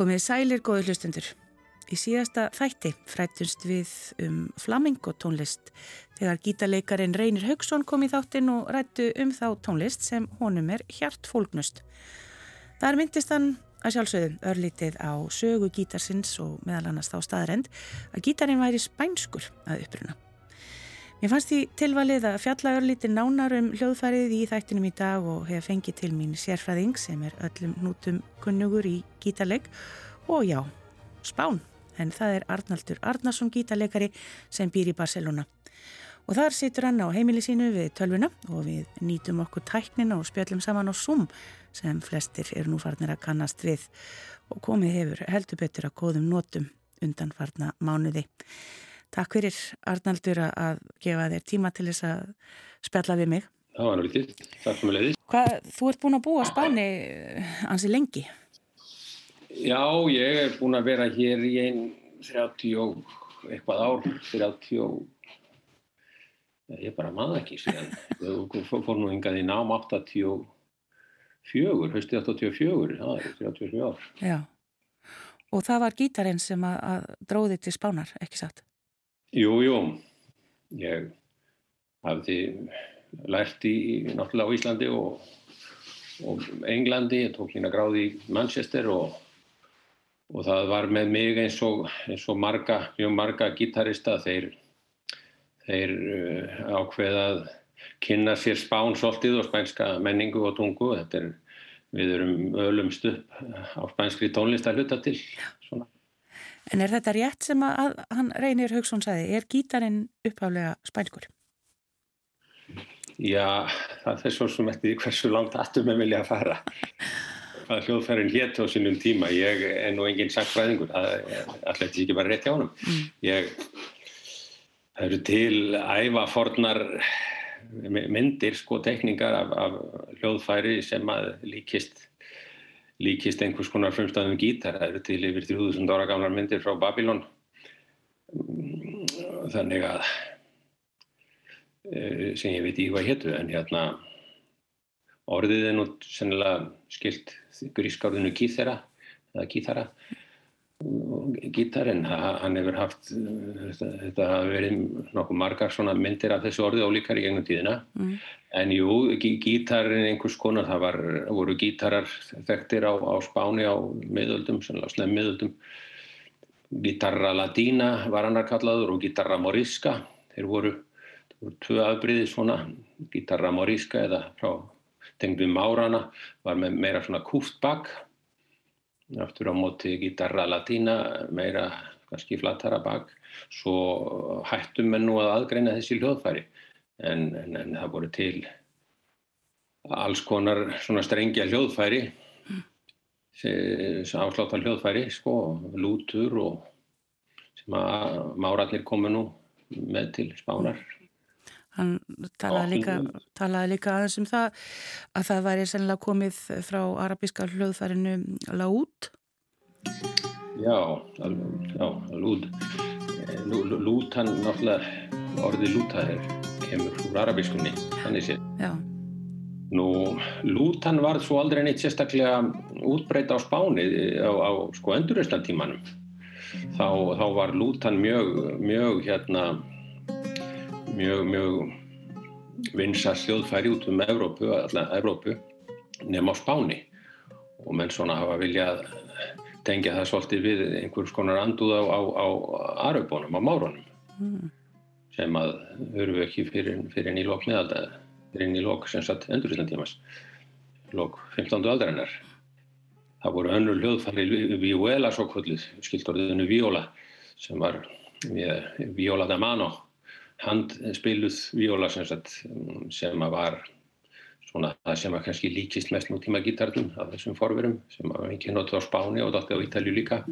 Komið sælir góðu hlustundur. Í síðasta þætti frættumst við um flamenco tónlist þegar gítarleikarin Reynir Haugsson kom í þáttinn og rættu um þá tónlist sem honum er hjart fólknust. Þar myndist hann að sjálfsögðu örlítið á sögu gítarsins og meðal annars þá staðrend að gítarin væri spænskur að uppruna. Mér fannst því tilvalið að fjalla örlítið nánar um hljóðfærið í þættinum í dag og hef fengið til mín sérfræðing sem er öllum nútum kunnugur í gítarleik og já, spán, en það er Arnaldur Arnarsson gítarleikari sem býr í Barcelona. Og þar situr hann á heimili sínu við tölvuna og við nýtum okkur tæknina og spjöllum saman á Zoom sem flestir eru nú farnir að kannast við og komið hefur heldur betur að góðum nótum undan farna mánuði. Takk fyrir Arnaldur að gefa þér tíma til þess að spjalla við mig. Það var náttúrulega, takk fyrir leiðis. Hvað, þú ert búin að búa Spáni ansi lengi? Já, ég er búin að vera hér í einn 30 og eitthvað ár, 30 og ég bara maður ekki síðan. Þú fór nú hingað í nám 84, höstu 84, það er 34 ár. Já, og það var gítarinn sem að, að dróði til Spánar, ekki satt? Jú, jú, ég hafði lært í náttúrulega á Íslandi og, og Englandi, ég tók lína gráði í Manchester og, og það var með mig eins og, eins og marga, mjög marga gitarista þeir, þeir uh, ákveðað kynna sér spán svolítið og spænska menningu og tungu, er, við erum ölumst upp á spænskri tónlist að hluta til, svona. En er þetta rétt sem að hann Reynir Haugsson sagði, er gítarinn uppháflega spænskur? Já, það er svo sem eftir hversu langt aftur með vilja að fara. Hvað hljóðfærin hétt á sínum tíma, ég er nú enginn sakfræðingur, það er alltaf ekki bara rétt hjá hann. Mm. Ég, það eru til æfa fornar myndir, sko, tekningar af, af hljóðfæri sem að líkist líkist einhvers konar frumstæðum gítar. Það eru til yfir 3000 ára gamlar myndir frá Babylon. Þannig að eh, sem ég veit í hvað héttu en hérna orðið er nú sennilega skilt grískáðinu kýþera eða kýþara gítarinn, hann hefur haft þetta hafi verið nokkuð margar svona myndir af þessu orði ólíkar í gegnum tíðina. Mm. en jú, gítarinn einhvers konar, það var, voru gítarar þekktir á, á spáni á miðöldum, sannlega slem miðöldum. Gitarra Latina var annar kallaður og Gitarra Morisca þeir voru, voru tvö afbríði svona, Gitarra Morisca eða frá tengdum Márana var með meira svona kúft bakk aftur á móti gitarra latína meira kannski flattara bak. Svo hættum við nú að aðgreina þessi hljóðfæri en, en, en það voru til alls konar svona strengja hljóðfæri afsláttar hljóðfæri sko, lútur og sem að márallir komu nú með til spánar Hann talaði líka, talaði líka aðeins um það að það væri sennilega komið frá arabíska hljóðfærinu Laúd. Já, já, Lúd. Lúd, hann náttúrulega orðið lútaðir kemur úr arabískunni, þannig séð. Já. Nú, Lúd hann var svo aldrei neitt sérstaklega útbreyta á spáni á, á sko endurreyslantímanum. Þá, þá var Lúd hann mjög, mjög hérna mjög, mjög vinsa hljóðfæri út um Evrópu, allar Evrópu nema á Spáni og menn svona hafa viljað tengja það svolítið við einhvers konar anduð á, á, á Aröfbónum, á Márunum mm. sem að höfum við ekki fyrir, fyrir í lok meðaldag fyrir í lok sem sagt enduristandímas lok 15. aldarinnar það voru önnur hljóðfæri viola svo kvöldið, skildorðinu viola sem var viola da mano handspiluð viola sem, sagt, sem að var svona það sem að kannski líkist mest nútíma gítarnum af þessum forverum sem að ekki notu á Spáni og dálta á Ítalju líka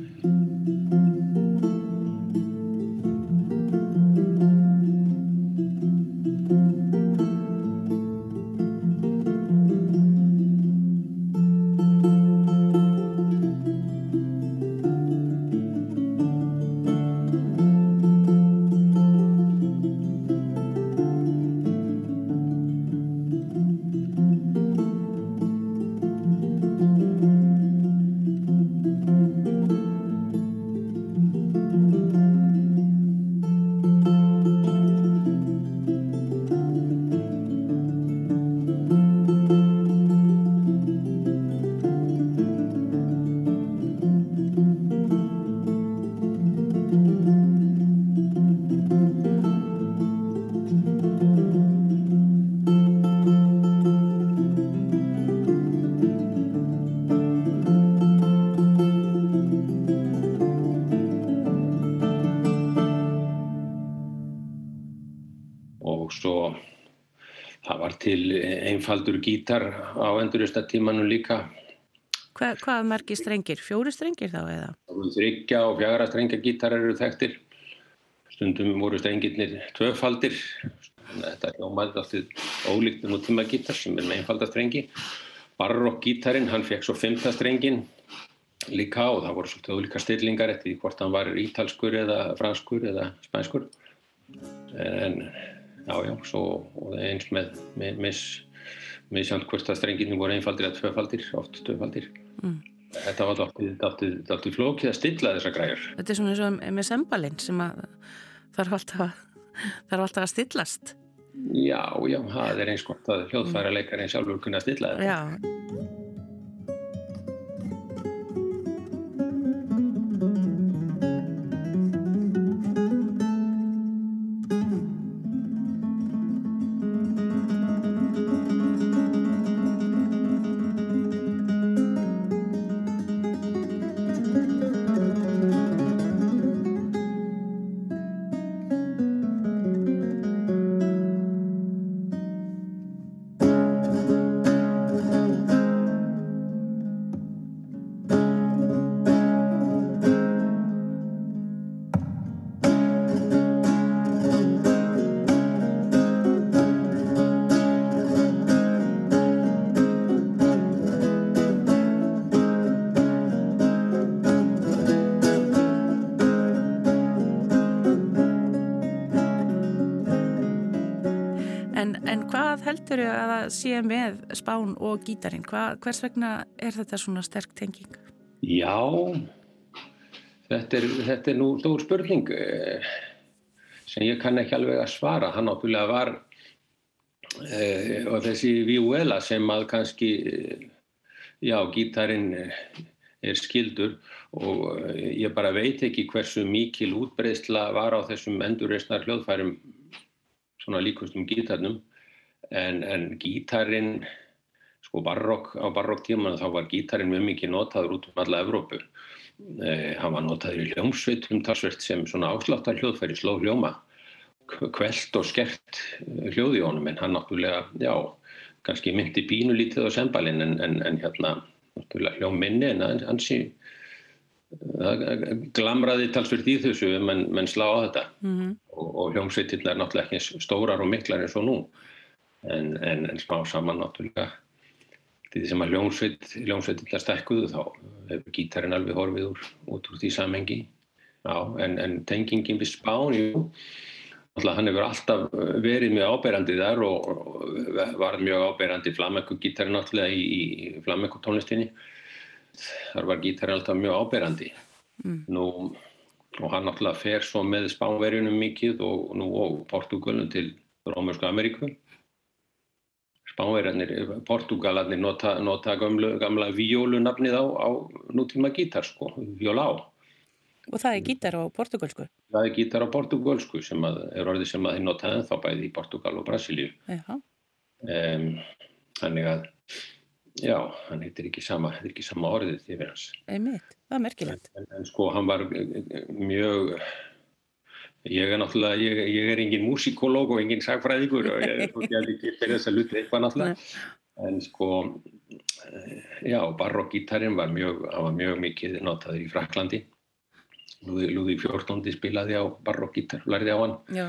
einfaldur gítar á enduristatímanum líka. Hva, hvað margir strengir? Fjóri strengir þá eða? Þryggja og fjara strengja gítarar eru þekktir. Stundum voru strengirnir tvöfaldir. Þetta hljómaði alltaf ólíkt nú tíma gítar sem er með einfalda strengi. Barrock gítarin, hann fekk svo femta strengin líka og það voru svolítið ólíka stillingar eftir hvort hann var ítalskur eða franskur eða spænskur. En já, já, svo eins með, með mis, misjant hvort að strenginu voru einfaldir eða tvöfaldir, oft tvöfaldir. Mm. Þetta var dáltið flókið að stilla þessa græur. Þetta er svona eins og með sembalinn sem að þarf alltaf, þarf alltaf að stillast. Já, já, það er eins gott að hljóðfæra leikarinn sjálfur kunna stilla þetta. Já. Heldur þau að það sé með spán og gítarin? Hva, hvers vegna er þetta svona sterk tenging? Já, þetta er, þetta er nú stór spurning eh, sem ég kann ekki alveg að svara. Hann ábúinlega var e, og þessi viuela sem að kannski, já, gítarin er skildur og ég bara veit ekki hversu mikil útbreysla var á þessum endurreysnar hljóðfærum svona líkustum gítarnum en, en gítarin sko barokk á barokktíman þá var gítarin mjög mikið notaður út um alla Evrópu. Eh, hann var notaður í hljómsveitum talsvert sem svona ásláttar hljóðfæri sló hljóma kveld og skert hljóði honum. En hann náttúrulega, já, kannski myndi bínu lítið á sembalinn en, en, en hérna, hljóm minni en hansi glamraði talsvert í þessu menn, menn slá á þetta. Mm -hmm. og, og hljómsveitirna er náttúrulega ekki stórar og miklar eins og nú en, en, en smá saman náttúrulega því sem að ljónsveit ljónsveitillar stekkuðu þá hefur gítarinn alveg horfið úr, út úr því samengi Já, en, en tengingin við spán jú, hann hefur alltaf verið mjög áberandi þar og, og var mjög áberandi flamenco-gítarinn náttúrulega í, í flamenco-tónlistinni þar var gítarinn alltaf mjög áberandi. Mm. nú, og hann náttúrulega fer svo með spánverjunum mikið og nú og Portugalum til Rómursku Ameríku Spánverjarnir, Portugalarnir nota, nota gamla, gamla viólunafnið á, á nútíma gítar sko, viólá. Og það er gítar á portugalsku? Það er gítar á portugalsku sem að, er orðið sem að þeir notaði þá bæði í Portugal og Brasilíu. Um, þannig að, já, hann heitir ekki sama, heitir ekki sama orðið yfir hans. Einmitt, það er merkilegt. En, en sko, hann var mjög Ég er náttúrulega, ég, ég er engin músikológ og engin sagfræðíkur og ég er ekki fyrir þess að luta eitthvað náttúrulega. En sko, eh, já, barokkgítarinn var mjög, var mjög mikið notaður í Fraklandi. Lúði Fjórtóndi spilaði á barokkgítar, lærði á hann. Já.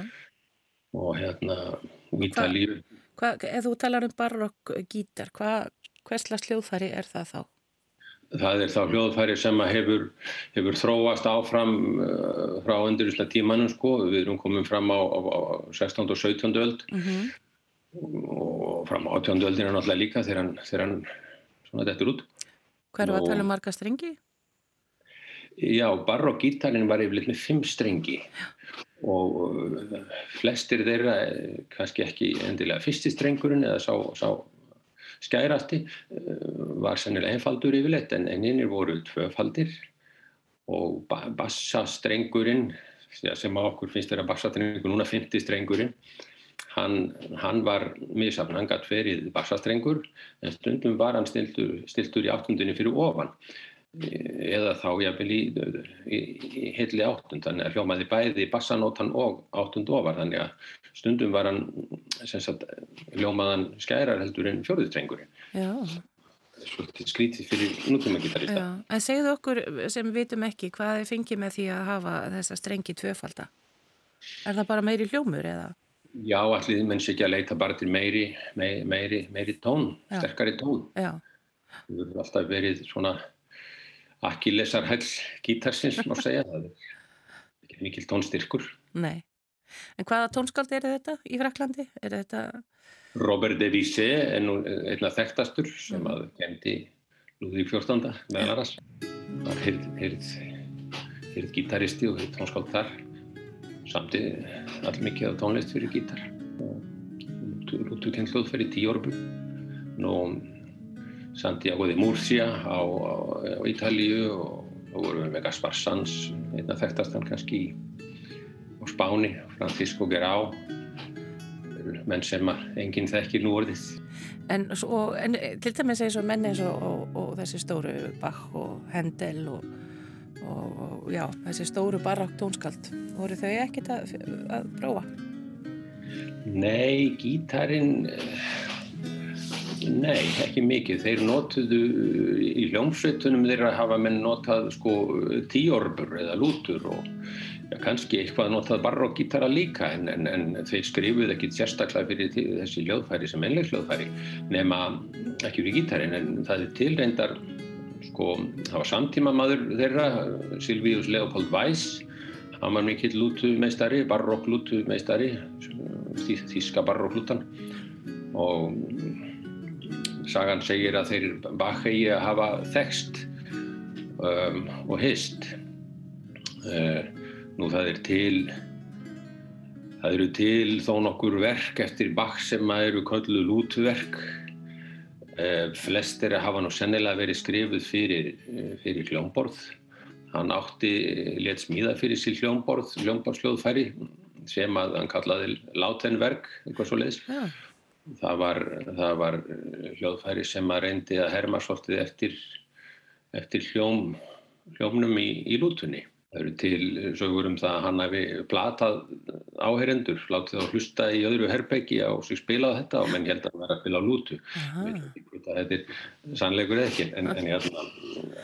Og hérna, Ítalíu. Ef þú talar um barokkgítar, hvers slags hljóðfæri er það þá? Það er þá hljóðfæri sem hefur, hefur þróast áfram uh, frá endurusla tímanum sko. við erum komið fram á, á, á 16. og 17. öld mm -hmm. og fram á 18. öldina náttúrulega líka þegar hann, þegar hann svona dettur út Hvað eru að tala um marga strengi? Já, barokkítalinn var yfirleitt með fimm strengi og uh, flestir þeirra eh, kannski ekki endilega fyrstistrengurinn eða sá, sá skærasti eh, var sennilega einfaldur yfirleitt en eininir voru tvöfaldir. Og bassastrengurinn sem á okkur finnst þeirra bassastrengur núna 50 strengurinn hann, hann var misafn, hann gætt ferið bassastrengur en stundum var hann stiltur, stiltur í áttundinni fyrir ofan eða þá jáfnvel í, í, í hilli áttund þannig að hljómaði bæði bassanótan og áttund ofar þannig að stundum var hann sagt, hljómaðan skærar heldur en fjóruðstrengurinn svolítið skrítið fyrir nútíma gitarista En segðu okkur sem vitum ekki hvað þið fengið með því að hafa þessa strengi tvöfalda Er það bara meiri hljómur eða? Já, allir menn sé ekki að leita bara til meiri meiri, meiri, meiri tón, Já. sterkari tón Já. Það verður alltaf verið svona akkilesar hell gítarsins má segja það er ekki mikil tónstyrkur Nei, en hvaða tónskald er þetta í Fraklandi? Er þetta Robert de Vissé er nú einna þekktastur sem mm. að kemdi Lúðvík 14. meðan aðras það er heyrð gítaristi og heyrð tónskáld þar samtið allmikið á tónlist fyrir gítar og lútu kennslóð fyrir tíu orbu nú Santiago de Murcia á, á, á Ítalíu og þá vorum við með Gaspar Sanz, einna þekktastan kannski á Spáni, Francisco Guerrao, menn sem enginn þekkir nú orðið. En, og, en til dæmis eins og menn eins og, og, og þessi stóru Bach og Handel og já, þessi stóru barokk tónskald, voru þau ekkert að, að prófa? Nei, gítarin Nei, ekki mikið. Þeir notuðu í hljómsveitunum þeirra hafa menn notað sko tíorbur eða lútur og ja, kannski eitthvað notað barokkítara líka en, en, en þeir skrifuð ekki sérstaklega fyrir þessi hljóðfæri sem ennleiksljóðfæri nema ekki fyrir gítarin en það er tilreyndar sko, það var samtíma maður þeirra, Silvíus Leopold Weiss hann var mikill lútumeistari, barokklútumeistari þíska barokklútan og sagan segir að þeir bakegi að hafa þekst um, og hist. Uh, nú það er til það eru til þó nokkur verk eftir Bach sem að eru kölluð lútverk. Uh, flestir hafa nú sennilega verið skrifuð fyrir, uh, fyrir hljómborð. Hann átti létt smíða fyrir sér hljómborð hljómborðsljóðfæri sem að hann kallaði látenverk eitthvað svo leiðis ja það var, það var eh, hljóðfæri sem að reyndi að herma svolítið eftir, eftir hljóm, hljómnum í, í lútunni. Það eru til sögur um það að hann hefði platað áherendur, látið á hlusta í öðru herbeggi á sig spilað þetta og menn held að hann var að spila á lútu. Þetta er sannleikur ekki, en, en ég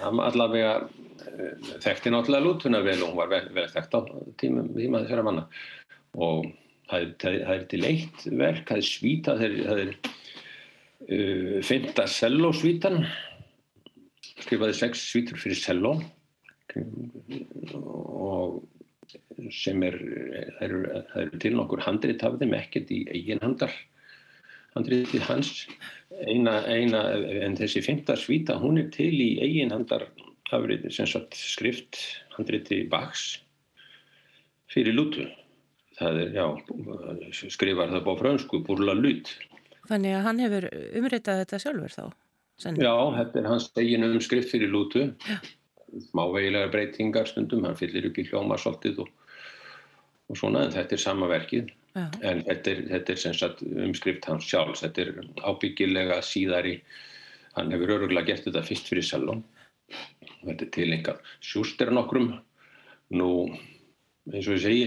allavega eh, þekkti náttúrulega lútuna vel og hún var vel, vel þekkt á tíma þessara manna og það er, það er til eitt verk það er svíta það er, það er uh, fynda sellósvítan. Skrifaði sex svítur fyrir selló. Og sem er það eru, það eru til nokkur handrit af þeim ekkert í eigin handar handritið hans. Eina, eina, en þessi fynda svíta hún er til í eigin handar afrið, sem sagt skrift handriti Bachs fyrir lútu það er, já, skrifar það bá fransku, búrla lut. Þannig að hann hefur umritað þetta sjálfur þá? Senn. Já, þetta er hans egin umskrift fyrir lútu. Mávegilega breytingar stundum, hann fyllir ekki hljóma svolítið og, og svona, en þetta er sama verkið. Já. En þetta er, þetta er sem sagt umskrift hans sjálfs, þetta er ábyggilega síðari, hann hefur öruglega gert þetta fyrst fyrir Salón. Þetta er tilengað sjúster nokkrum, nú eins og ég segi,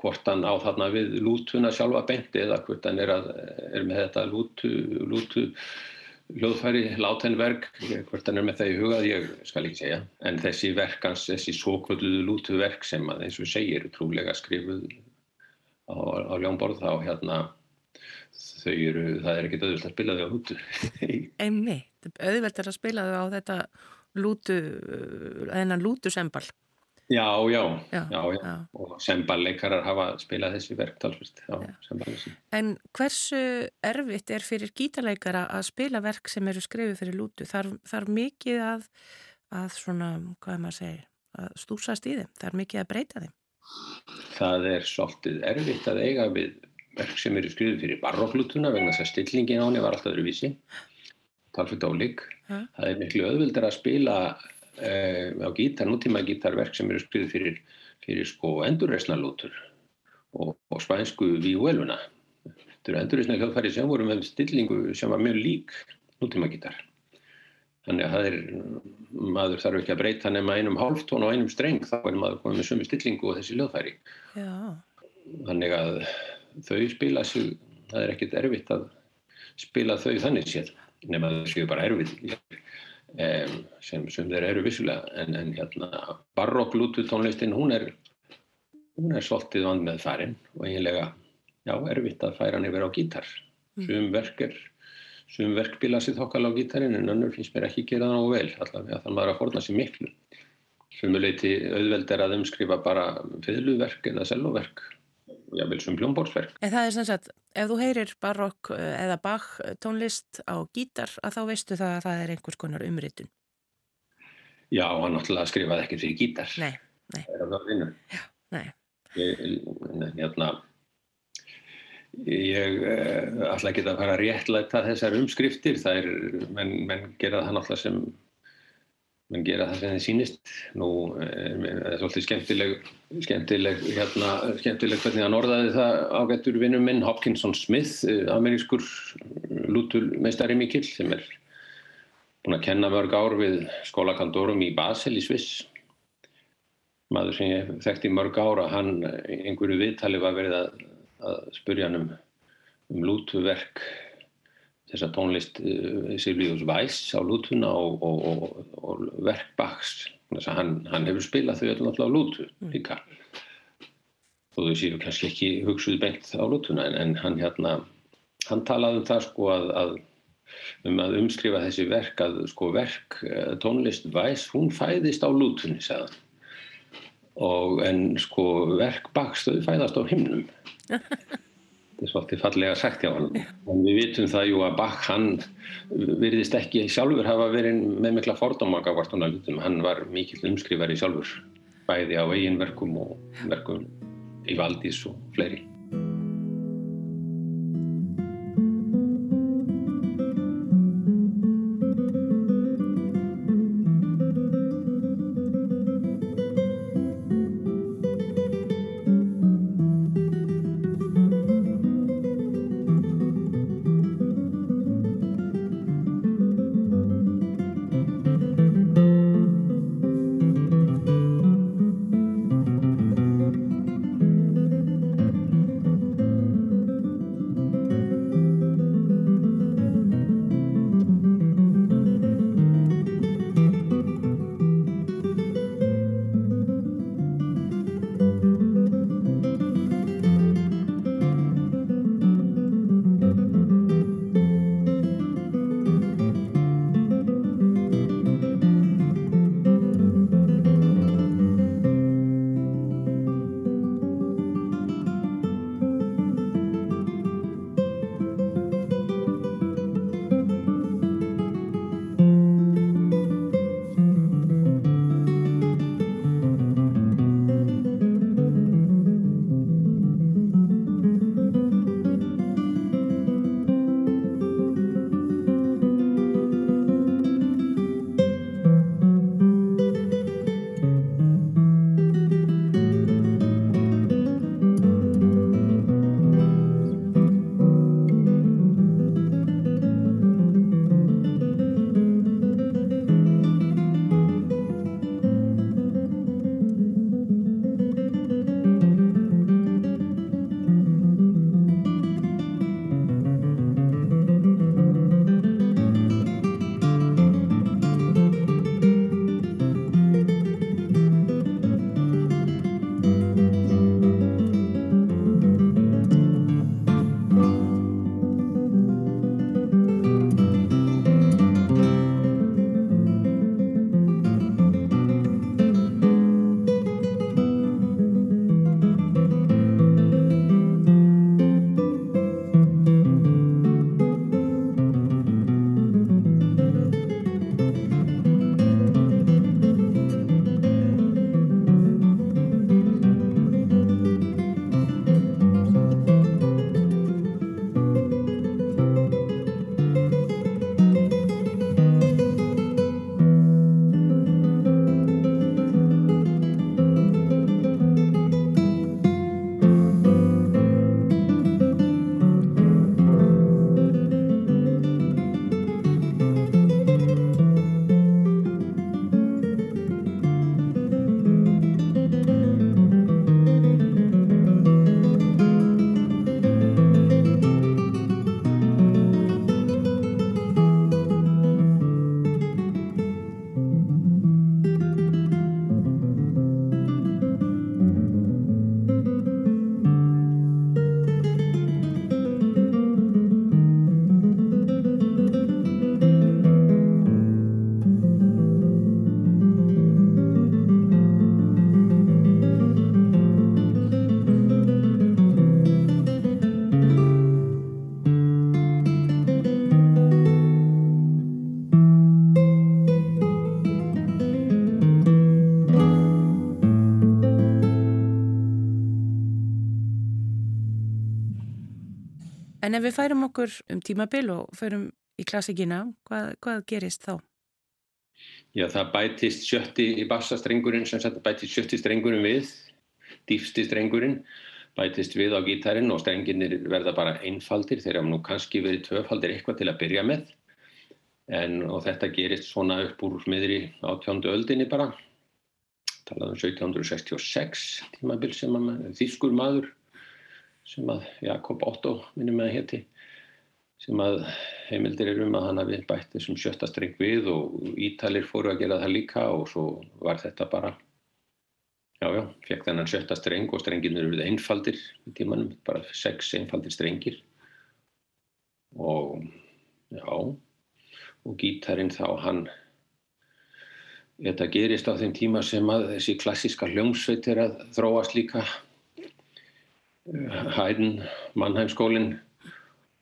hvort hann á þarna við lútuna sjálfa beinti eða hvort hann er, að, er með þetta lútu, lútu hljóðfæri, látenverk, hvort hann er með það í hugað, ég skal ekki segja. En þessi verkans, þessi svokvölduðu lútuverk sem að eins og ég segi eru trúlega skrifuð á, á ljónborð þá hérna þau eru, það er ekkert auðvilt að spila þau á lútu. Einmi, auðvilt er að spila þau á þetta lútu, þennan lútusembal. Já, já, já, já, já. og semballeikarar hafa spilað þessi verktalsvist. En hversu erfitt er fyrir gítarleikara að spila verk sem eru skrifið fyrir lútu? Þar, þar mikið að, að svona, hvað er maður að segja, að stúsast í þeim? Það er mikið að breyta þeim? Það er svolítið erfitt að eiga við verk sem eru skrifið fyrir barokklútuna vegna þess að stillingin á henni var alltaf öðruvísi, talsveit álík. Það er miklu öðvildar að spila eh, á gítar, nútíma gítarverk sem eru skriðið fyrir, fyrir sko endurreysnalútur og, og spænsku víueluna. Þetta eru endurreysna hljóðfæri sem voru með stillingu sem var mjög lík nútíma gítar. þannig að er maður þarf ekki að breyta nema einum hálftón og einum streng þá er maður komið með sömu stillingu og þessi löðfæri Já. þannig að þau spila sig, það er ekkit erfitt að spila þau þannig séð nema þau séu bara erfitt sem, sem þeir eru vissulega en, en hérna barokk Bluetooth tónlistin hún er hún er svolítið vand með farin og eiginlega, já, erfitt að færa hann yfir á gítar. Mm. Sum verk er, sum verk bila sér þokkal á gítarin en önnur finnst mér ekki gera það ná vel, allavega þannig að maður að forna sér miklu. Sumuleiti auðveld er að umskrifa bara fiðluverk eða selvoverk og jável sum hljómbórsverk. En það er sem sagt, ef þú heyrir barokk eh, eða bach tónlist á gítar að þá veistu það að það er einhvers konar umritun. Já, hann náttúrulega skrifaði ekki fyrir gítar. Nei, nei. Það er að það vinna. Já, nei hérna ég uh, ætla ekki að fara að réttlæta þessar umskriftir það er, menn, menn gera það náttúrulega sem menn gera það sem þið sýnist. Nú er það svolítið skemmtileg skemmtileg, hérna skemmtileg hvernig hann orðaði það ágættur vinnum minn Hopkinson Smith, eh, amerískur lútulmeistari mikill sem er búin að kenna mörg ár við skólakandorum í Basel í Sviss. Maður sem ég þekkti mörg ára hann einhverju viðtali var verið að, að spurja hann um, um lútuverk þessa tónlist uh, Silvíus Væs á lútuna og, og, og, og verk Bachs þess að hann, hann hefur spilað þau alltaf á lútu mm. líka. Og þau séu kannski ekki hugsuð beint á lútuna en, en hann hérna hann talaði um það sko að, að um að umskrifa þessi verk að sko verk uh, tónlist Væs hún fæðist á lútunni segðan og en sko verk bakstöðu fæðast á himnum þetta er svolítið fallega sagt hjá hann en við vitum það jú að Bach hann virðist ekki sjálfur hafa verið með mikla fordómaka hann var mikill umskrifari sjálfur bæði á eigin verkum og verkum í Valdís og fleiri ef við færum okkur um tímabil og förum í klassikina, hvað, hvað gerist þá? Já, það bætist sjötti í bassastrengurinn sem sagt bætist sjötti strengurinn við, dýfsti strengurinn bætist við á gítarin og strenginir verða bara einfaldir. Hafa nú kannski verið tvöfaldir eitthvað til að byrja með. En og þetta gerist svona upp úr miðri átjóndu öldinni bara. Talaðum 1766 tímabil sem þýskur maður sem að Jakob Otto minnum að hétti sem að heimildir er um að hann hafi bætt þessum sjötta streng við og Ítalir fóru að gera það líka og svo var þetta bara já já, fekk þennan sjötta streng og strengin eru við einfaldir í tímanum, bara sex einfaldir strengir. Og já og gítarin þá hann þetta gerist á þeim tíma sem að þessi klassiska hljómsveit er að þróast líka Hæðin, Mannheimskólinn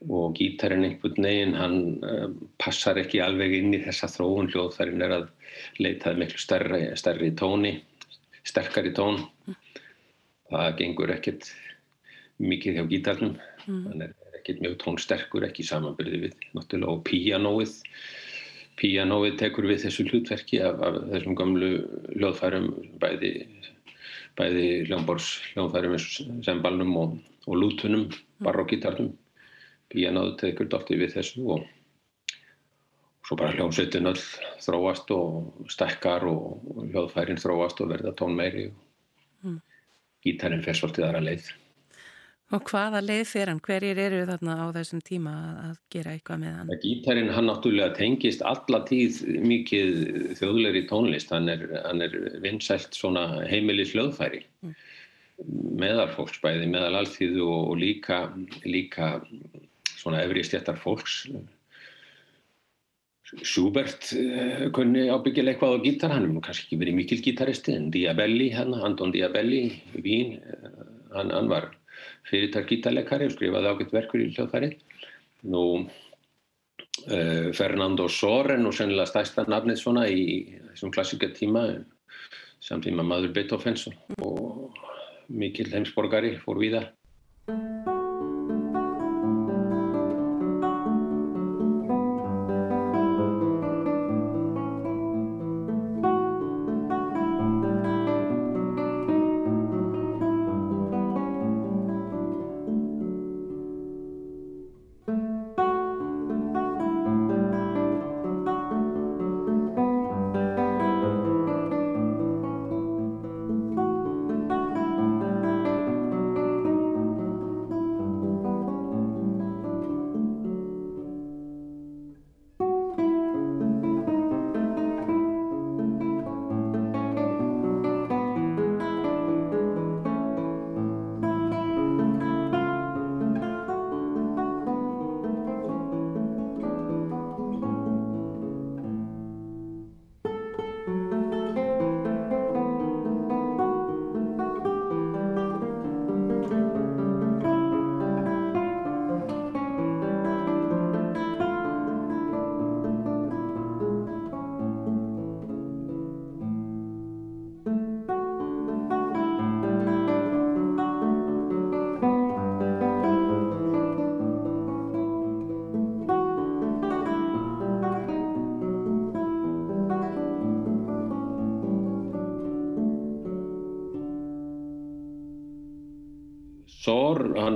og gítarinn einhvern veginn hann uh, passar ekki alveg inn í þessa þróun. Hljóðfærin er að leitaði miklu stærri, stærri tóni sterkari tón. Það gengur ekkert mikið hjá gítarnum. Mm. hann er ekkert mjög tónsterkur ekki samanbyrði við náttúrulega og píanóið. Píanóið tekur við þessu hlutverki af, af þessum gamlu hljóðfærum bæði bæði hljómbors hljóðfærum sem balnum og, og lútunum barokkítarnum píanáðu tekur dóttið við þessu og svo bara hljómsveitin öll þróast og stekkar og hljóðfærin þróast og verða tón meiri og mm. gítarinn fer svolítið aðra leið. Og hvaða leið fyrir hann? Hverjir eru þarna á þessum tíma að gera eitthvað með hann? Gítarinn hann náttúrulega tengist alla tíð mikið þjóðleiri tónlist. Hann er, hann er vinsælt svona heimilis hljóðfæri mm. meðal fólksbæði, meðal allþýðu og, og líka, líka svona efri stjættar fólks Schubert uh, kunni ábyggilega eitthvað á gítar hann er kannski ekki verið mikil gítaristi en Diabelli, hann, Anton Diabelli Vín, uh, hann, hann var fyrirtar gítarleikari og skrifaði ágætt verkur í hljóðfæri nú uh, Fernando Soren og sennilega stæsta nafnið svona í þessum klassika tíma samtíma maður Beethoven og mikil heimsborgari fór við það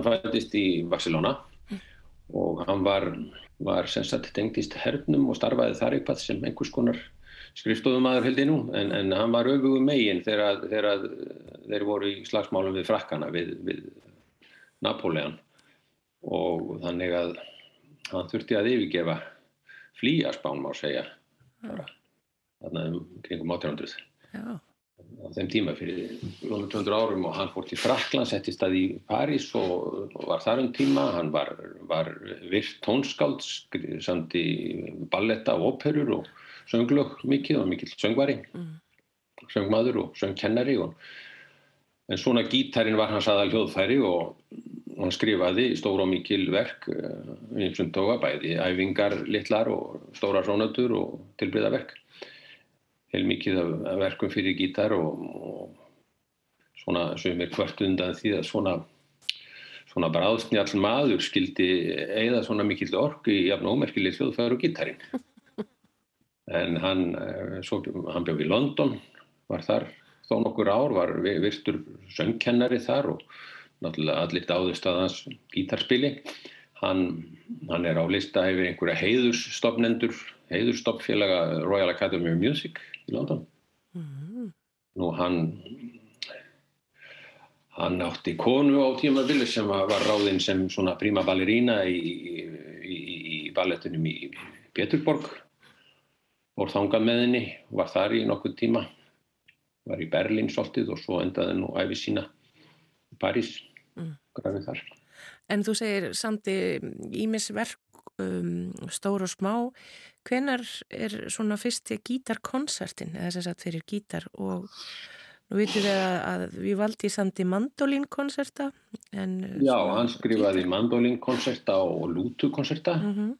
hann fættist í Barcelona og hann var, var sagt tengtist hernum og starfaði þar eitthvað sem einhvers konar skrifstofumæður held ég nú. En, en hann var auðvögu megin þegar, þegar þeir voru í slagsmálum við frakkana við, við Napoleon og þannig að hann þurfti að yfirgefa flýjaspán má segja þarna um kringum 1800 Já á þeim tíma fyrir 200 árum og hann fór til Frakland, settist að í París og, var þar um tíma hann var, var virt tónskáld samt í balletta og óperur og sönglög mikið og mikill söngvari mm. söngmaður og söngkennari og, en svona gítarin var hans aðal hljóðfæri og, hann skrifaði stóra og mikil verk eins og tóka bæði æfingar litlar og stóra rónötur og tilbriða verk heilmikið af verkum fyrir gítar og, og svona sem er hvert undan því að svona svona bráðsnjall maður skildi eigða svona mikill orku í jafn ómerkileg hljóðfæður og gítarin. En hann, eh, svo, hann bjóð í London, var þar þó nokkur ár, var virtur söngkennari þar og náttúrulega allir dáðist að hans gítarspili. Hann, hann er á lista hefur einhverja heiðurstofnendur, heiðurstofnfélaga Royal Academy of Music í London. Mm -hmm. Nú hann Hann átti konu á tímabili sem var ráðinn sem svona prima ballerína í, í, í ballettunum í Peturborg. Vor þangað með henni, var þar í nokkuð tíma. Var í Berlín svolítið og svo endaði nú æfi sína í París, mm. grafið þar. En þú segir samt ímisverk um, stór og smá. Hvenar er svona fyrsti gítarkonsertin, eða þess að fyrir gítar og Nú vitum við að við valdi samt í mandolínkonserta. Já, hann skrifaði mandolínkonserta og lútukonserta. Mm -hmm.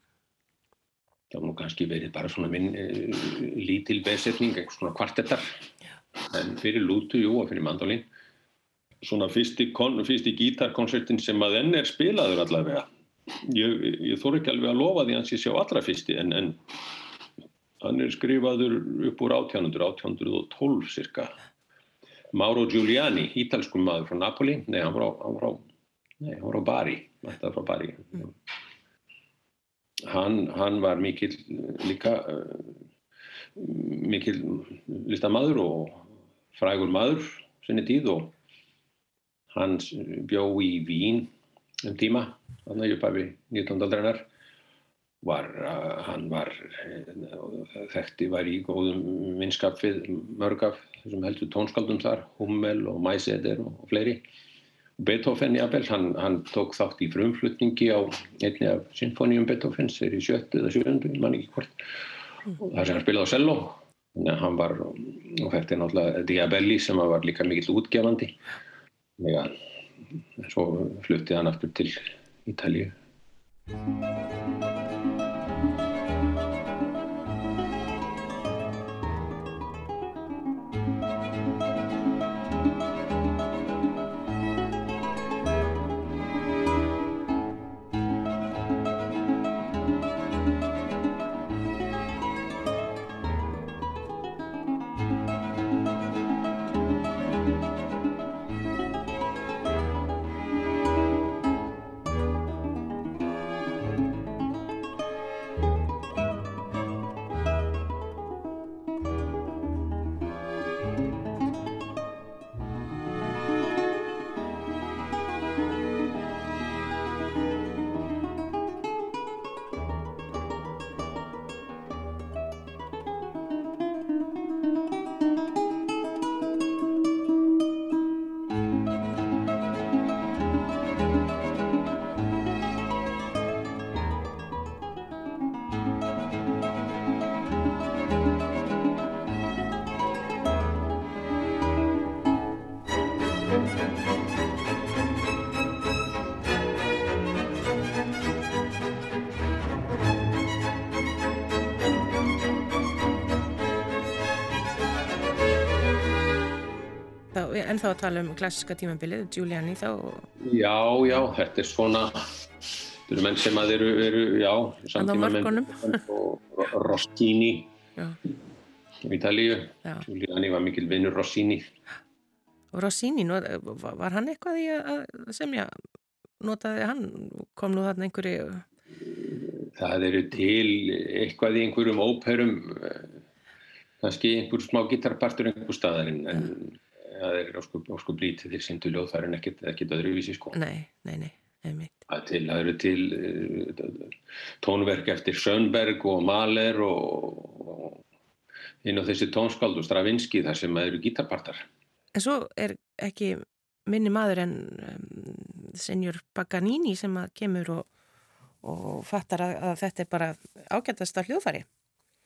Var nú kannski verið bara svona minn uh, lítil besetning, eitthvað svona kvartettar. En fyrir lútu, jú, og fyrir mandolín. Svona fyrsti, fyrsti gítarkonsertin sem að enn er spilaður allavega. Ég, ég þór ekki alveg að lofa því hans ég sjá allra fyrsti, en, en hann er skrifaður upp úr 1800, 1812 cirka. Mauro Giuliani, ítalskum maður frá Napoli, nei, hann var á, hann var á, nei, hann var á Bari, þetta frá Bari. Mm. Hann, hann var mikill líka, uh, mikill listamadur og frægur maður sinni tíð og hann bjó í Vín um tíma, þannig að ég bæði 19. aldreinar var, uh, hann var uh, þekkti, var í góðum minnskap við mörg af þessum heldur tónskaldum þar, Hummel og Maiseder og fleiri. Beethoven jafnvel, hann, hann tók þátt í frumflutningi á einni af sinfoníum Beethovens, þeir í sjöttu eða sjöndu, mann ekki hvort, og það sem hann spilaði á cello, þannig að hann var, og er náttúrulega Diabelli sem var líka mikill útgefandi, þannig að svo fluttið hann aftur til Ítalíu. En þá að tala um klassiska tímabilið, Giuliani þá? Já, já, þetta er svona þetta eru menn sem að eru, eru já, samtíma menn og Rossini í Ítalíu. Giuliani var mikil vinnur Rossini Rossini, var hann eitthvað í að semja notaði hann, kom nú þarna einhverju það eru til eitthvað í einhverjum óperum eh, kannski einhver smá gitarpartur einhver staðarinn en það er óskup lítið til síndu ljóðfæri en ekkert, ekkert öðruvísi sko. Nei, nei, nei, einmitt. Það, til, það eru til uh, tónverk eftir Sönberg og Mahler og, og inn á þessi tónskald og Stravinski þar sem eru gítarpartar. En svo er ekki minni maður en um, senjur Paganini sem kemur og, og fattar að, að þetta er bara ágæntast af hljóðfæri.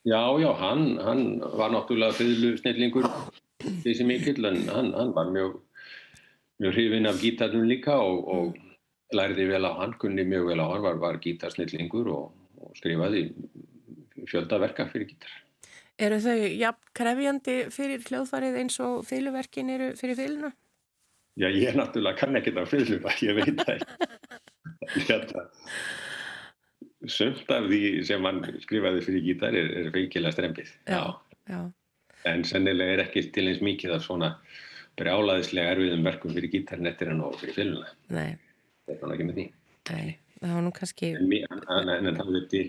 Já, já, hann, hann var náttúrulega fyrðlu snillingur þessi mikill en hann, hann var mjög mjög hrifin af gítarnum líka og, og læriði vel á hann, kunni mjög vel á hann, var, var gítarsnillingur og, og skrifaði fjöldaverka fyrir gítar. Eru þau jafn krefjandi fyrir hljóðfarið eins og fylgverkin eru fyrir fylguna? Já, ég er náttúrulega kann ekki það það, ég veit það. Sumt af því sem hann skrifaði fyrir gítar er, er feikilega strempið. Já, já. En sennilega er ekki til eins mikið af svona brjálaðislega erfiðum verkum fyrir gítarnettirinn og fyrir fylguna. Nei. Það er hann ekki með því. Nei, það var nú kannski... En, en, en það til,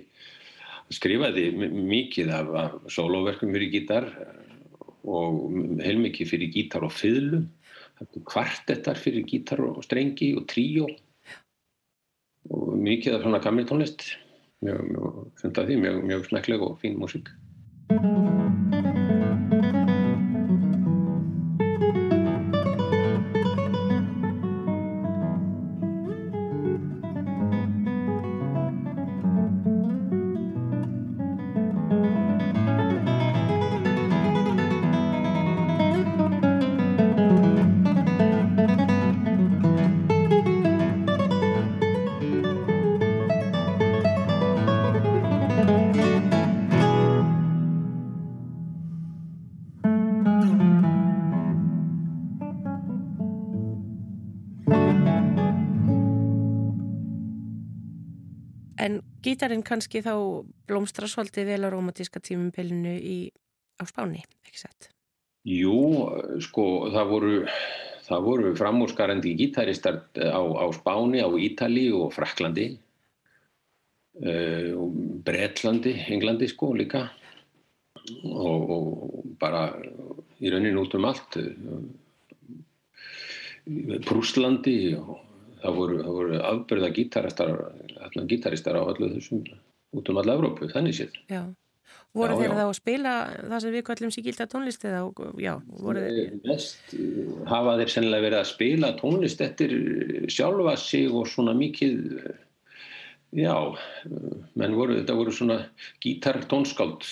skrifaði mikið af, af soloverkum fyrir gítar og heilmikið fyrir gítar og fylgu. Kvartettar fyrir gítar og strengi og tríó og mikið af svona gamli tónlist. Mjög, mjög, mjög, mjög smekleg og fín músík. Kannski þá blómstra svolítið vel á romantíska tímumpilinu á Spáni, ekki sett? Jú, sko, það voru, það voru framúrskarandi gítaristar á, á Spáni, á Ítali og Fraklandi, uh, Bretlandi, Englandi sko líka og, og bara í raunin út um allt, Prúslandi og það voru, voru afbyrða gítaristar, gítaristar á öllu þessum út um alla Evrópu, þannig séð. Já, voru já, þeir já. þá að spila það sem við kallum síkilda tónlist eða, já, voru þeir? Mest hafa þeir sennilega verið að spila tónlist eftir sjálfa sig og svona mikið, já, menn voru, þetta voru svona gítartónskáld,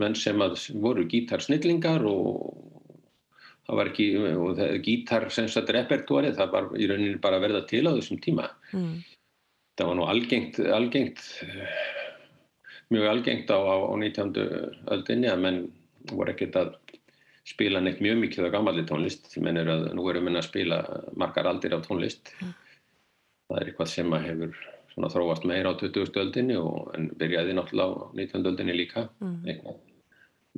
menn sem að voru gítarsnillingar og það var ekki, og það, gítar sem sagt repertóri, það var í rauninni bara að verða til á þessum tíma mm. það var nú algengt, algengt mjög algengt á, á, á 19. öldinni að menn voru ekkert að spila neitt mjög mikið á gammalli tónlist menn er að, nú erum við að spila margar aldir af tónlist mm. það er eitthvað sem að hefur þróast meira á 20. öldinni og en byrjaði náttúrulega á 19. öldinni líka mm.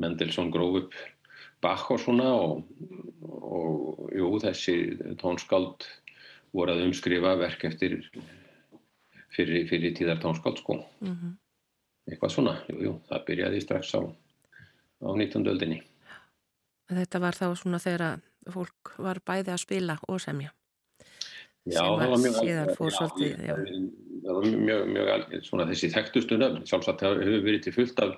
Mendelssohn gróf upp Bach og svona og, og jú, þessi tónskáld voru að umskrifa verk eftir fyrir, fyrir tíðar tónskáld sko mm -hmm. eitthvað svona, jú, jú, það byrjaði strax á, á 19. öldinni Þetta var þá svona þegar fólk var bæði að spila og semja Já, það var mjög síðan fór svolítið var mjög, mjög svona þessi þekktustu nöfn sjálfsagt hefur verið til fullt af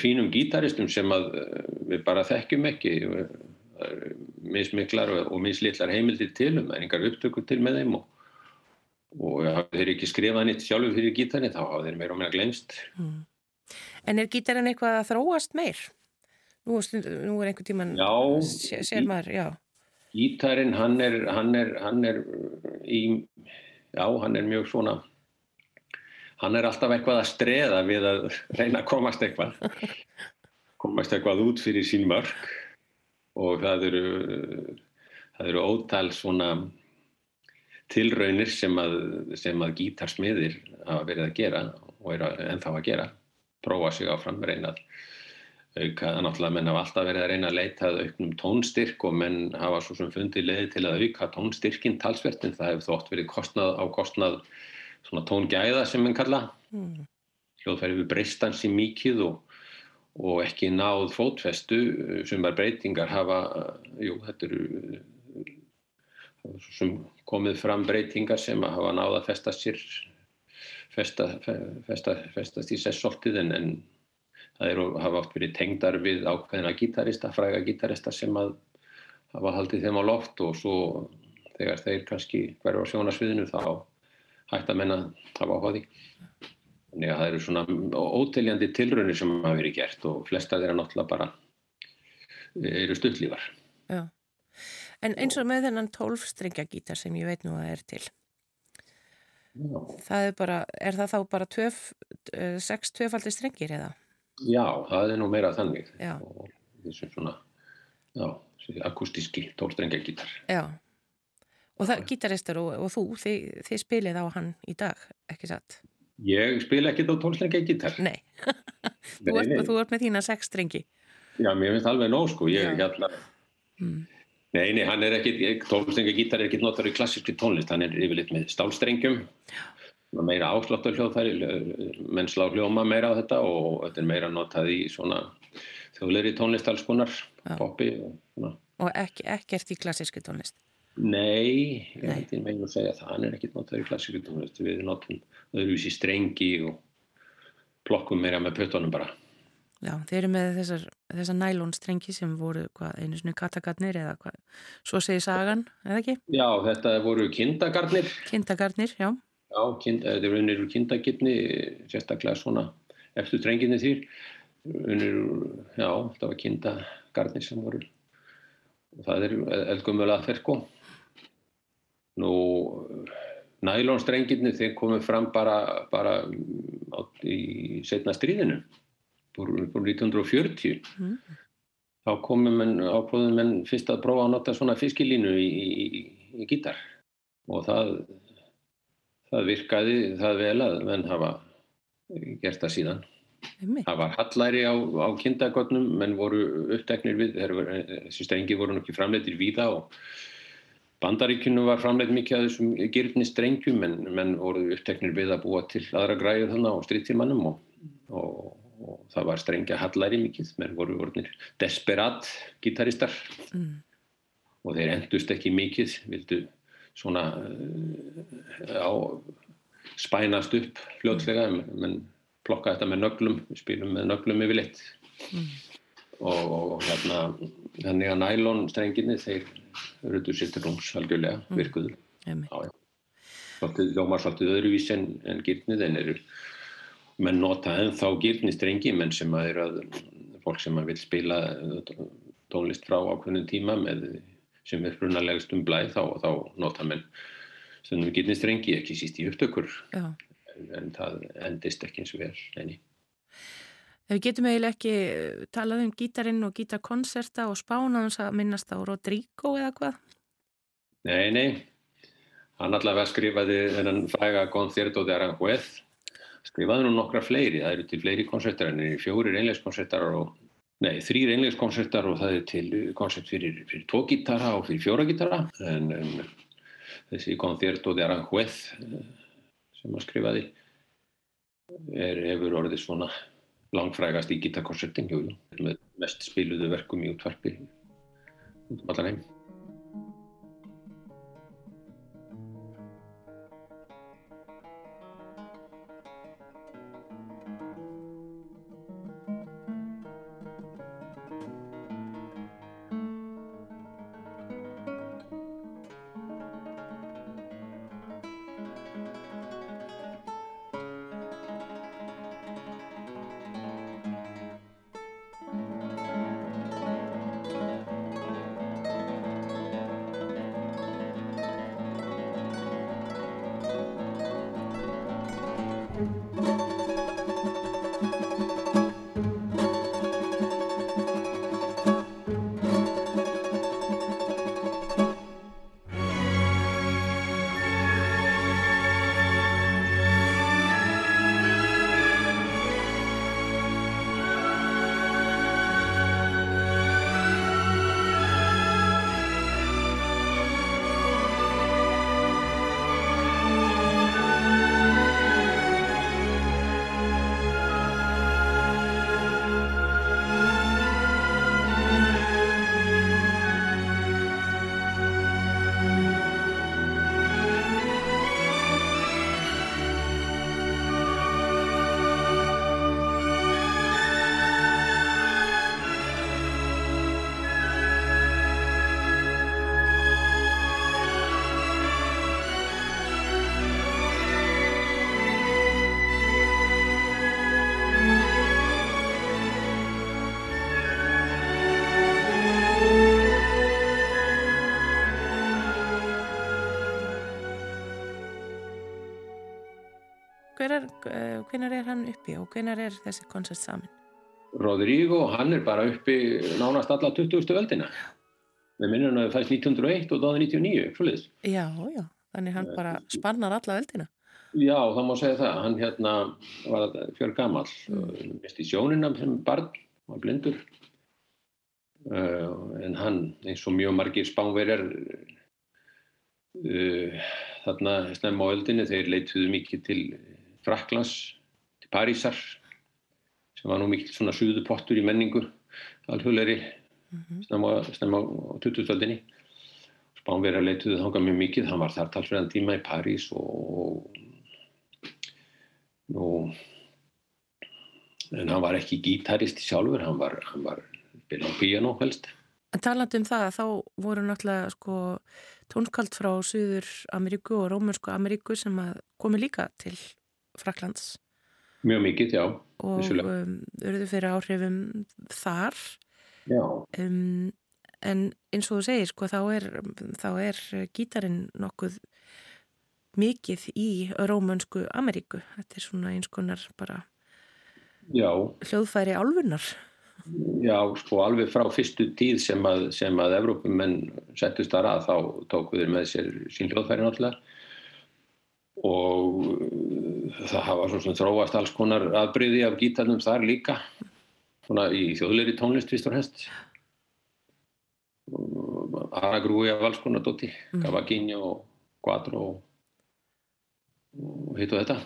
fínum gítaristum sem að eh, við bara þekkjum ekki mismiklar og mislitlar heimildir til um, það er engar upptökur til með þeim og, og hafið þeir ekki skrifað nýtt sjálfur fyrir gítarin þá hafið þeir meira og meira glemst mm. En er gítarin eitthvað að þróast meir? Nú, nú er einhver tíman já, sér maður, já Gítarin hann er hann er, hann er í já, hann er mjög svona hann er alltaf eitthvað að streða við að reyna að komast eitthvað komast eitthvað út fyrir sín mörg og það eru það eru ótal svona tilraunir sem að, sem að gítarsmiðir hafa verið að gera og er ennþá að gera. Prófa sig áfram, reyna að auka, náttúrulega menn hafa alltaf verið að reyna að leita að auknum tónstyrk og menn hafa svo sem fundið leiði til að auka tónstyrkin talsvertin, það hefur þótt verið kostnað á kostnað svona tóngæða sem mann kalla mm. hljóðfæri við breystansi mikið og, og ekki náð fótfestu sem var breytingar hafa, jú þetta eru sem komið fram breytingar sem hafa náð að festa sér festa, festa, festast í sessoltið en, en það eru, hafa oft verið tengdar við ákveðina gítarista, fræga gítarista sem að hafa haldið þeim á loft og svo þegar þeir kannski hverju á sjónasviðinu þá hægt að menna hafa á því. Þannig að það eru svona óteljandi tilraunir sem hafa verið gert og flesta þeirra náttúrulega bara eru stuttlífar. Já, en eins og með þennan tólfstrengjagítar sem ég veit nú að er til. Já. Það er bara, er það þá bara töf, eh, sex töfaldi strengir eða? Já, það er nú meira þannig. Já. Og þessum svona, já, akustíski tólfstrengjagítar. Já. Og það, gítaristar og, og þú, þið, þið spilið á hann í dag, ekki satt? Ég spila ekkert á tólstrengi gítar. Nei, þú, ert, þú ert með þína sex strengi. Já, mér finnst alveg nóg sko, ég er hérna... Mm. Nei, nei, hann er ekkert, tólstrengi gítar er ekkert notar í klassíski tónlist, hann er yfirleitt með stálstrengjum, meira ásláttar hljóðfæri, menn slá hljóma meira á þetta og þetta er meira notað í svona þjóðleiri tónlist alls konar, poppi og svona. Og ekki, ekkert í klassíski tónlist? Nei, ég held ég megin að segja það, hann er ekkert notað í klassíku tónlist, við notum öðruvísi strengi og plokkum meira með pötunum bara. Já, þeir eru með þessar, þessar nælónstrengi sem voru hvað, einu svona katagarnir eða hvað, svo segir sagan, eða ekki? Já, þetta voru kindagarnir. Kindagarnir, já. Já, eru unnir úr kindagirni, sérstaklega svona eftir strenginni þýr, unnir úr, já, þetta var kindagarnir sem voru, og það er eldgumölu aðferð sko. Nú, nælónstrengirni þeir komið fram bara, bara á, í setna stríðinu, búið 1940. Mm. Þá komið menn, ákvöðum menn fyrst að prófa að nota svona fiskilínu í, í, í gítar og það, það virkaði það vel að menn hafa gert það síðan. Það var hallæri á, á kindagotnum, menn voru uppteknir við, þessi strengi voru nokkið framleitir víða og Bandaríkjunum var framleitt mikið af þessum gyrni strengjum en menn voru uppteknir við að búa til aðra græðu þannig á stríðtímanum og, og, og það var strengja hallæri mikið, menn voru vornir desperat gítaristar mm. og þeir endust ekki mikið, vildu svona á, spænast upp fljótslega, mm. menn plokka þetta með nöglum, við spilum með nöglum yfir litt mm. og, og hérna, þannig að nælón strenginni þeir rödu sér til rúms algjörlega, mm. virkuðu. Ljómar svolítið öðruvís en, en gyrnið en eru menn nota ennþá gyrnistrengi menn sem að eru að fólk sem að vil spila tónlist frá ákveðnum tíma með sem er brunalegast um blæð þá, þá nota menn stundum gyrnistrengi ekki síst í upptökur en, en það endist ekki eins og vel enni. Við getum eiginlega ekki talað um gítarinn og gítarkonserta og spánaðum að minnast á Rodrigo eða hvað? Nei, nei. Hann allavega skrifaði þennan fræga Concierto de Aranjuez. Skrifaði nú nokkra fleiri. Það eru til fleiri konsertar en fjórir einlegskonsertar og nei, þrýr einlegskonsertar og það er til konsert fyrir, fyrir tvo gítara og fyrir fjóra gítara. En, en þessi Concierto de Aranjuez sem hann skrifaði er, hefur orðið svona langfrægast í gítarkonsertin með mest spiluðu verkum í útvarpi út um allar heim. Hvenar er hann uppi og hvenar er þessi konsert samin? Rodrigo, hann er bara uppi nánast alla 20. veldina. Við minnum að það fæst 1901 og dáði 99, svolítið. Já, já, þannig hann bara spannar alla veldina. Já, það má segja það. Hann hérna var fjör gammal, mm. mest í sjóninam sem barn, var blindur. Uh, en hann, eins og mjög margir spánverjar, uh, þarna snemma á öldinni, þeir leituðu mikið til Fraklands, til Parísar, sem var nú mikið svona suðupottur í menningu, alþjóðleiri mm -hmm. snemma, snemma á 2000-öldinni Spánverðar leituði þánga mjög mikið. Hann var þar talsverðan tíma í París og nú en hann var ekki gítaristi sjálfur hann var, hann var spila á piano helst. En talandu um það þá voru náttúrulega sko tónskald frá Suður Ameríku og Rómunsku Ameríku sem komi líka til Fraklands Mjög mikið, já og um, auðvitað fyrir áhrifum þar. Um, en eins og þú segir sko þá er, þá er gítarin nokkuð mikið í rómönsku Ameríku. Þetta er svona eins konar bara Já. hljóðfæri álfunar Já, sko alveg frá fyrstu tíð sem að, sem að Evrópumenn settust þar að þá tóku þeir með sér sín hljóðfæri náttúrulega. Og það hafa svona þróast alls konar aðbriði af gítarnum þar líka svona í þjóðleiri tónlist fyrst og hennst Aragrúi af alls konar dótti mm. Gavaginni og Quadro og, og hitt og þetta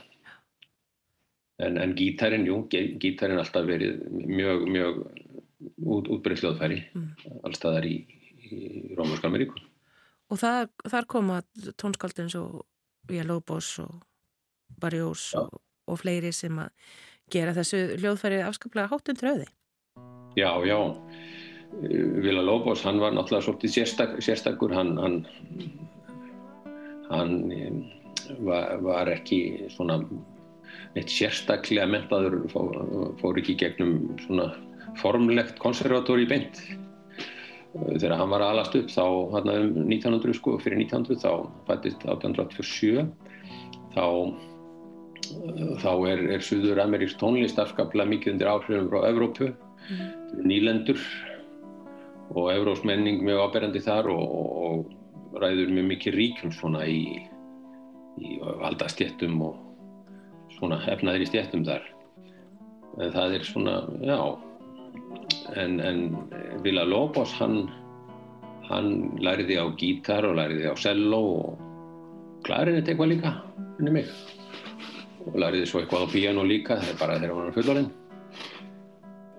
en, en gítarin, jú, gítarin alltaf verið mjög, mjög út, útbreyðsljóðfæri mm. allstaðar í, í Rómurska Ameríku Og það, þar koma tónskaldins og Villalobos og Barjós og, og fleiri sem að gera þessu hljóðfærið afskaplega háttun tröði. Já, já. Vila Lóbos, hann var náttúrulega svolítið sérstak, sérstakur. Hann, hann, hann var, var ekki svona eitt sérstaklega mentaður, fór, fór ekki gegnum svona formlegt konservatóri beint. Þegar hann var alast upp þá, hann um 1900 sko, fyrir 1900 þá fættist 1887 þá þá er, er Suður Ameríks tónlist afskaplega mikið undir áhrifum frá Evrópu, mm. nýlendur og Evróps menning mjög áberandi þar og, og ræður mjög mikið ríkum svona í, í valdastjettum og svona hefnaðir í stjettum þar. En það er svona, já, en, en Vila Lobos hann, hann læriði á gítar og læriði á cello og klarinett eitthvað líka, henni mig og lærði svo eitthvað á piano líka það er bara þegar hann var fullorinn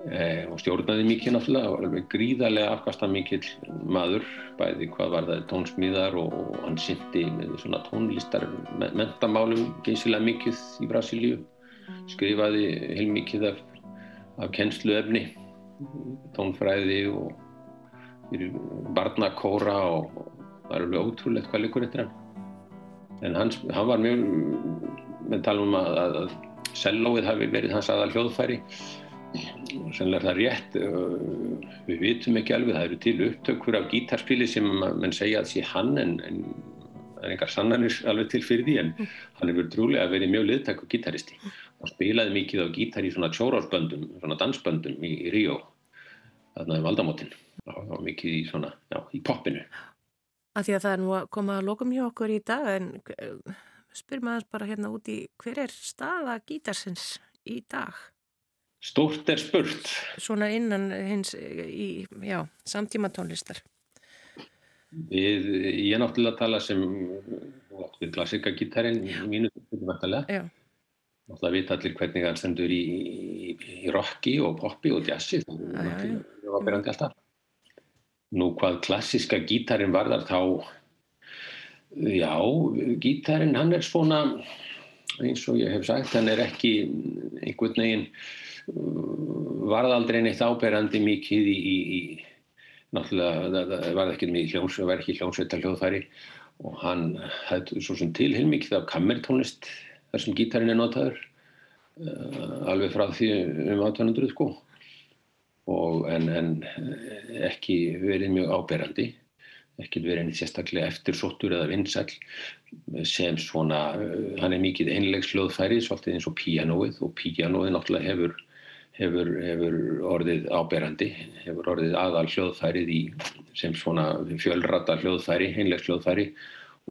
e, og stjórnaði mikið náttúrulega og alveg gríðarlega afkasta mikill maður bæði hvað var það tónsmíðar og, og hann syndi með svona tónlistar mentamálum geysilega mikið í Brasilíu. Skrifaði heilmikið af, af kennsluefni tónfræði og barnakóra og, það er alveg ótrúlegt hvað líkur eftir hann. En hans, hann var mjög við talum um að, að, að sellóið hafi verið hans aðal hljóðfæri. Sannlega er það rétt, við vitum ekki alveg, það eru til upptökkur af gítarspili sem mann segja að sé hann en, en það er engar sannanir alveg til fyrir því en hann hefur trúlega verið mjög liðtæk og gítaristi. Og spilaði mikið á gítar í svona tjórársböndum, svona dansböndum í, í Ríó, þarna um aldamotinn og mikið í svona, já, í poppinu. Að því að það er nú að koma að lokum hjá okkur í dag en spyr maður bara hérna úti hver er staða gítarsins í dag? Stort er spurt. Svona innan hins í, já, samtíma tónlistar. Við, ég er náttúrulega að tala sem klassika gítarinn mínu náttúrulega. Náttúrulega vita allir hvernig hann stendur í, í, í rocki og poppi og jazzi. Það var berandi alltaf. Nú hvað klassiska gítarinn varðar þá Já, gítarinn hann er svona eins og ég hef sagt, hann er ekki einhvern veginn varðaldrein eitt áberandi mikið í, í, í náttúrulega það var ekki mikið hljóns, það var ekki hljónsveitar hljóðfæri og hann hefði svo sem til heilmikið af kammertónlist þar sem gítarinn er notaður uh, alveg frá því um 1800 sko. Og en, en ekki verið mjög áberandi ekkert verið einnig sérstaklega eftirsóttur eða vinsæl sem svona, uh, hann er mikið einlegs hljóðfæri, svolítið eins og píanóið og píanóið náttúrulega hefur hefur, hefur orðið áberandi, hefur orðið aðal hljóðfærið í sem svona fjölrata hljóðfæri, einlegs hljóðfæri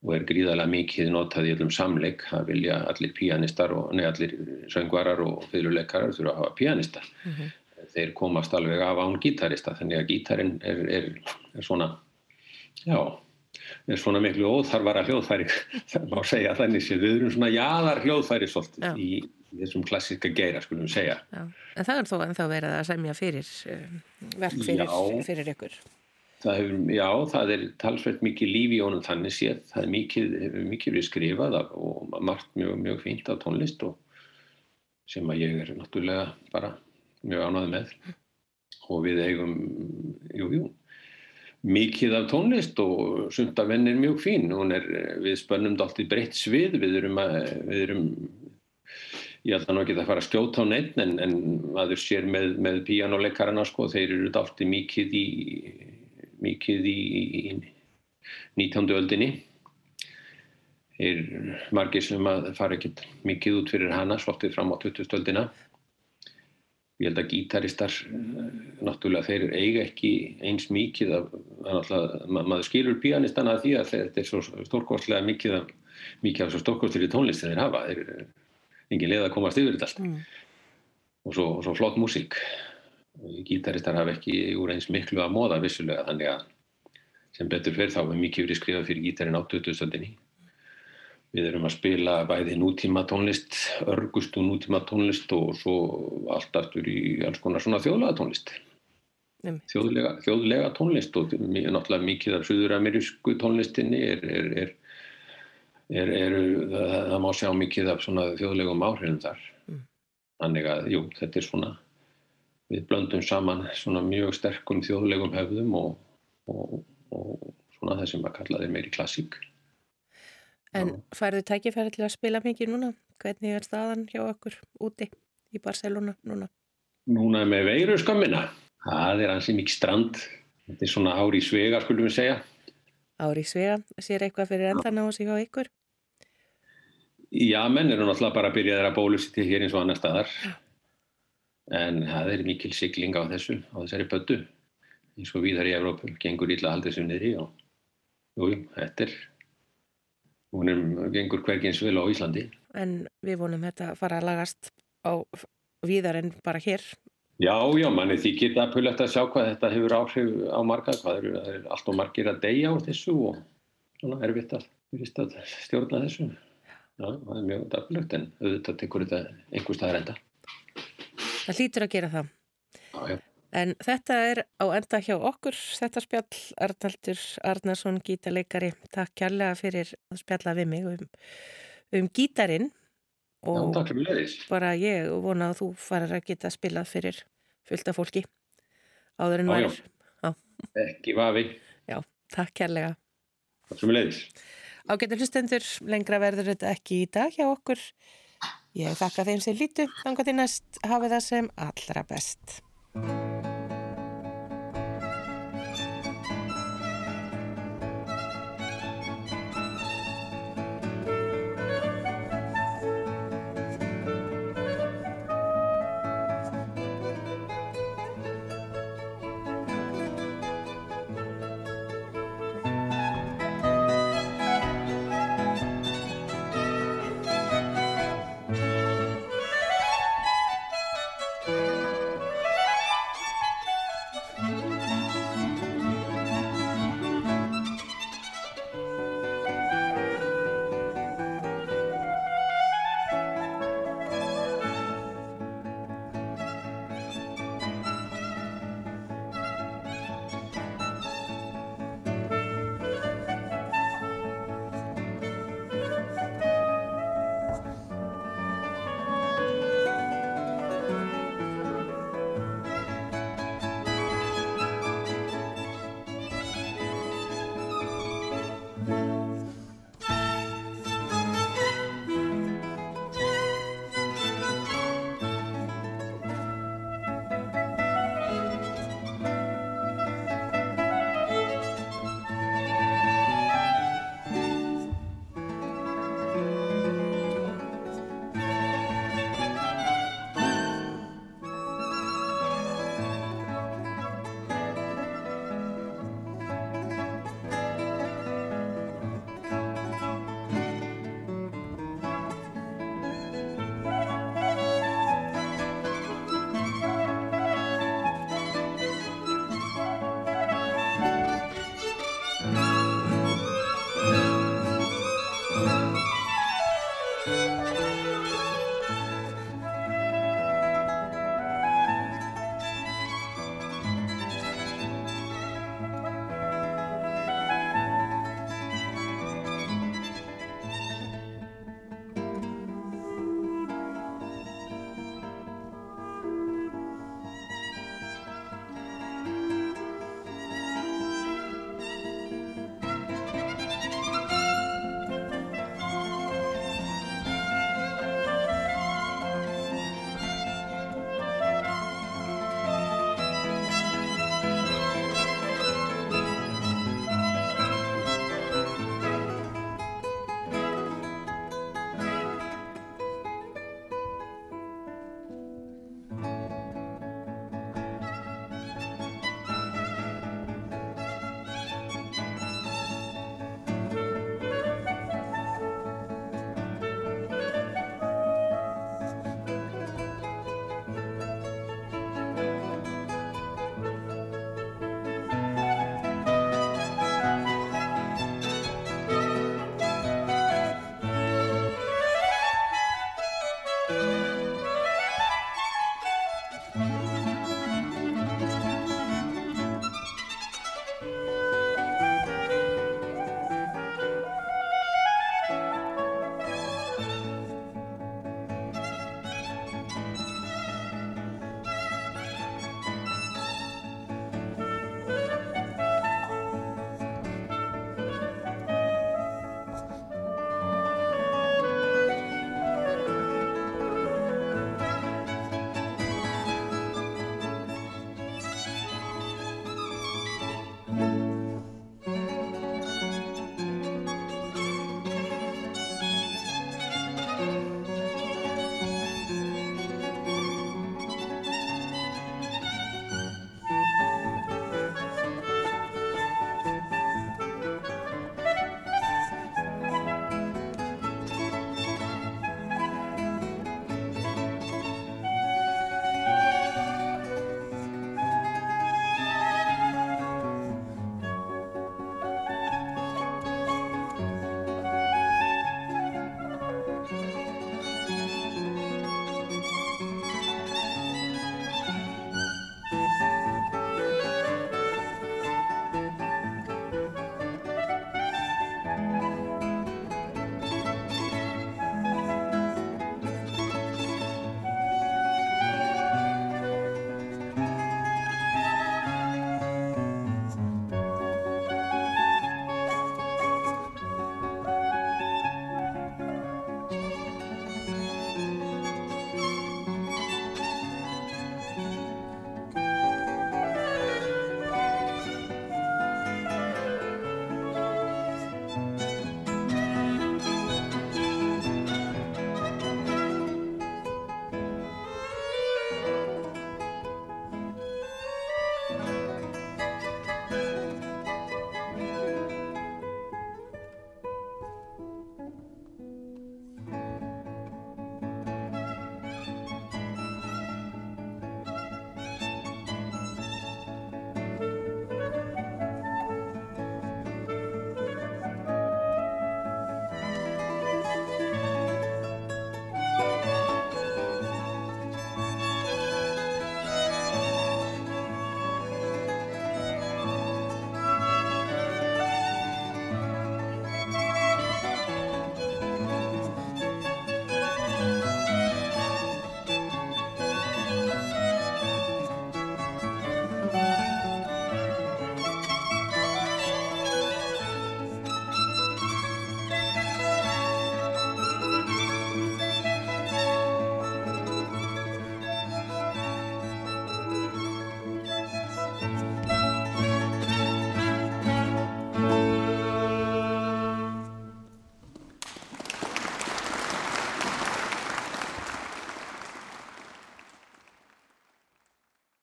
og er gríðarlega mikið notað í öllum samleik. Það vilja allir píanistar og neða allir söngvarar og fyrirleikarar þurfa að hafa píanista. Mm -hmm. Þeir komast alveg af án gítarista þannig að gítarin er, er, er svona, já, er svona miklu óþarvara hljóðfæri, það má segja þannig sem við erum svona jáðar hljóðfæri svolítið í þessum klassiska geira skulum segja. Já. En það er þó ennþá verið að semja fyrir um, verk fyrir, fyrir ykkur. Það hefur, já, það er talsveit mikið lífi í honum þannig séð, það er mikið, hefur mikið verið skrifað og margt mjög, mjög fínt á tónlist og sem að ég er náttúrulega bara mjög ánáði með og við eigum, jú, jú, mikið af tónlist og sundavenn er mjög fín, er, við spönnum allt í breytt svið, við erum, að, við erum ég ætla nú ekki að fara að skjóta á neitt en, en maður sér með, með píjánuleikarana sko, þeir eru alltaf mikið í mikið í, í 19. öldinni er margir sem að fara ekkert mikið út fyrir hana svolítið fram á 20. öldina ég held að gítaristar náttúrulega þeir eiga ekki eins mikið að maður skilur píjanistana því að þetta er svo stórkostlega mikið af, mikið af svo stórkostlir í tónlist þeir hafa. Þeir engin leið að komast yfir þetta allt. Mm. og, svo, svo flott músík. Gítaristar hafa ekki úr eins miklu að móða vissulega þannig að sem betur fyrir þá er mikið verið skrifað fyrir gítarin á 2000-stöndinni við erum að spila bæði nútíma tónlist örgustu nútíma tónlist og svo allt aftur í alls konar svona þjóðlega tónlist þjóðlega, þjóðlega tónlist og náttúrulega mikið af suðuramerísku tónlistinni er, er, er er, er, það, það má sjá mikið af svona þjóðlegum áhrifum þar. Mm. þannig að jú, þetta er svona við blöndum saman svona mjög sterkum þjóðlegum hefðum og, og, og svona það sem að kalla þeir meiri klassík En færðu tækifæri til að spila mikið núna? Hvernig er staðan hjá okkur úti í Barcelona núna? Núna með veiru skammina það er hansi mikið strand. Þetta er svona ári í svega skulum við segja. Ári í svega, sér eitthvað fyrir endan á sig á ykkur? Já, menn eru náttúrulega bara að byrja þeirra bólusitti hér eins og annar staðar. En það er mikil sigling á þessu, á þessari pöttu eins og við þar í Evrópu, gengur ítla aldrei sem niður í og jú, þetta er hún er, gengur hvergins vil á Íslandi En við vonum þetta fara að lagast á viðar en bara hér Já, já, manni því geta að pölu eftir að sjá hvað þetta hefur áhrif á marga, hvað eru, er allt og margir að deyja á þessu og svona erfitt að, að stjórna þessu Já, það er mjög daflögt en auðvitað tekur þetta einhver staðar enda. Það hlýtur að gera það. Já, já. En þetta er á enda hjá okkur, þetta spjall, Arnaldur Arnarsson, gítarleikari. Takk kærlega fyrir að spjalla við mig um, um gítarin. Og já, takk fyrir leiðis. Bara ég vona að þú farir að geta spilað fyrir fullta fólki áður en værið. Ekki vafi. Já, takk kærlega. Takk fyrir leiðis. Ágættur hlustendur, lengra verður þetta ekki í dag hjá okkur. Ég þakka þeim sem lítu, þannig að þið næst hafi það sem allra best.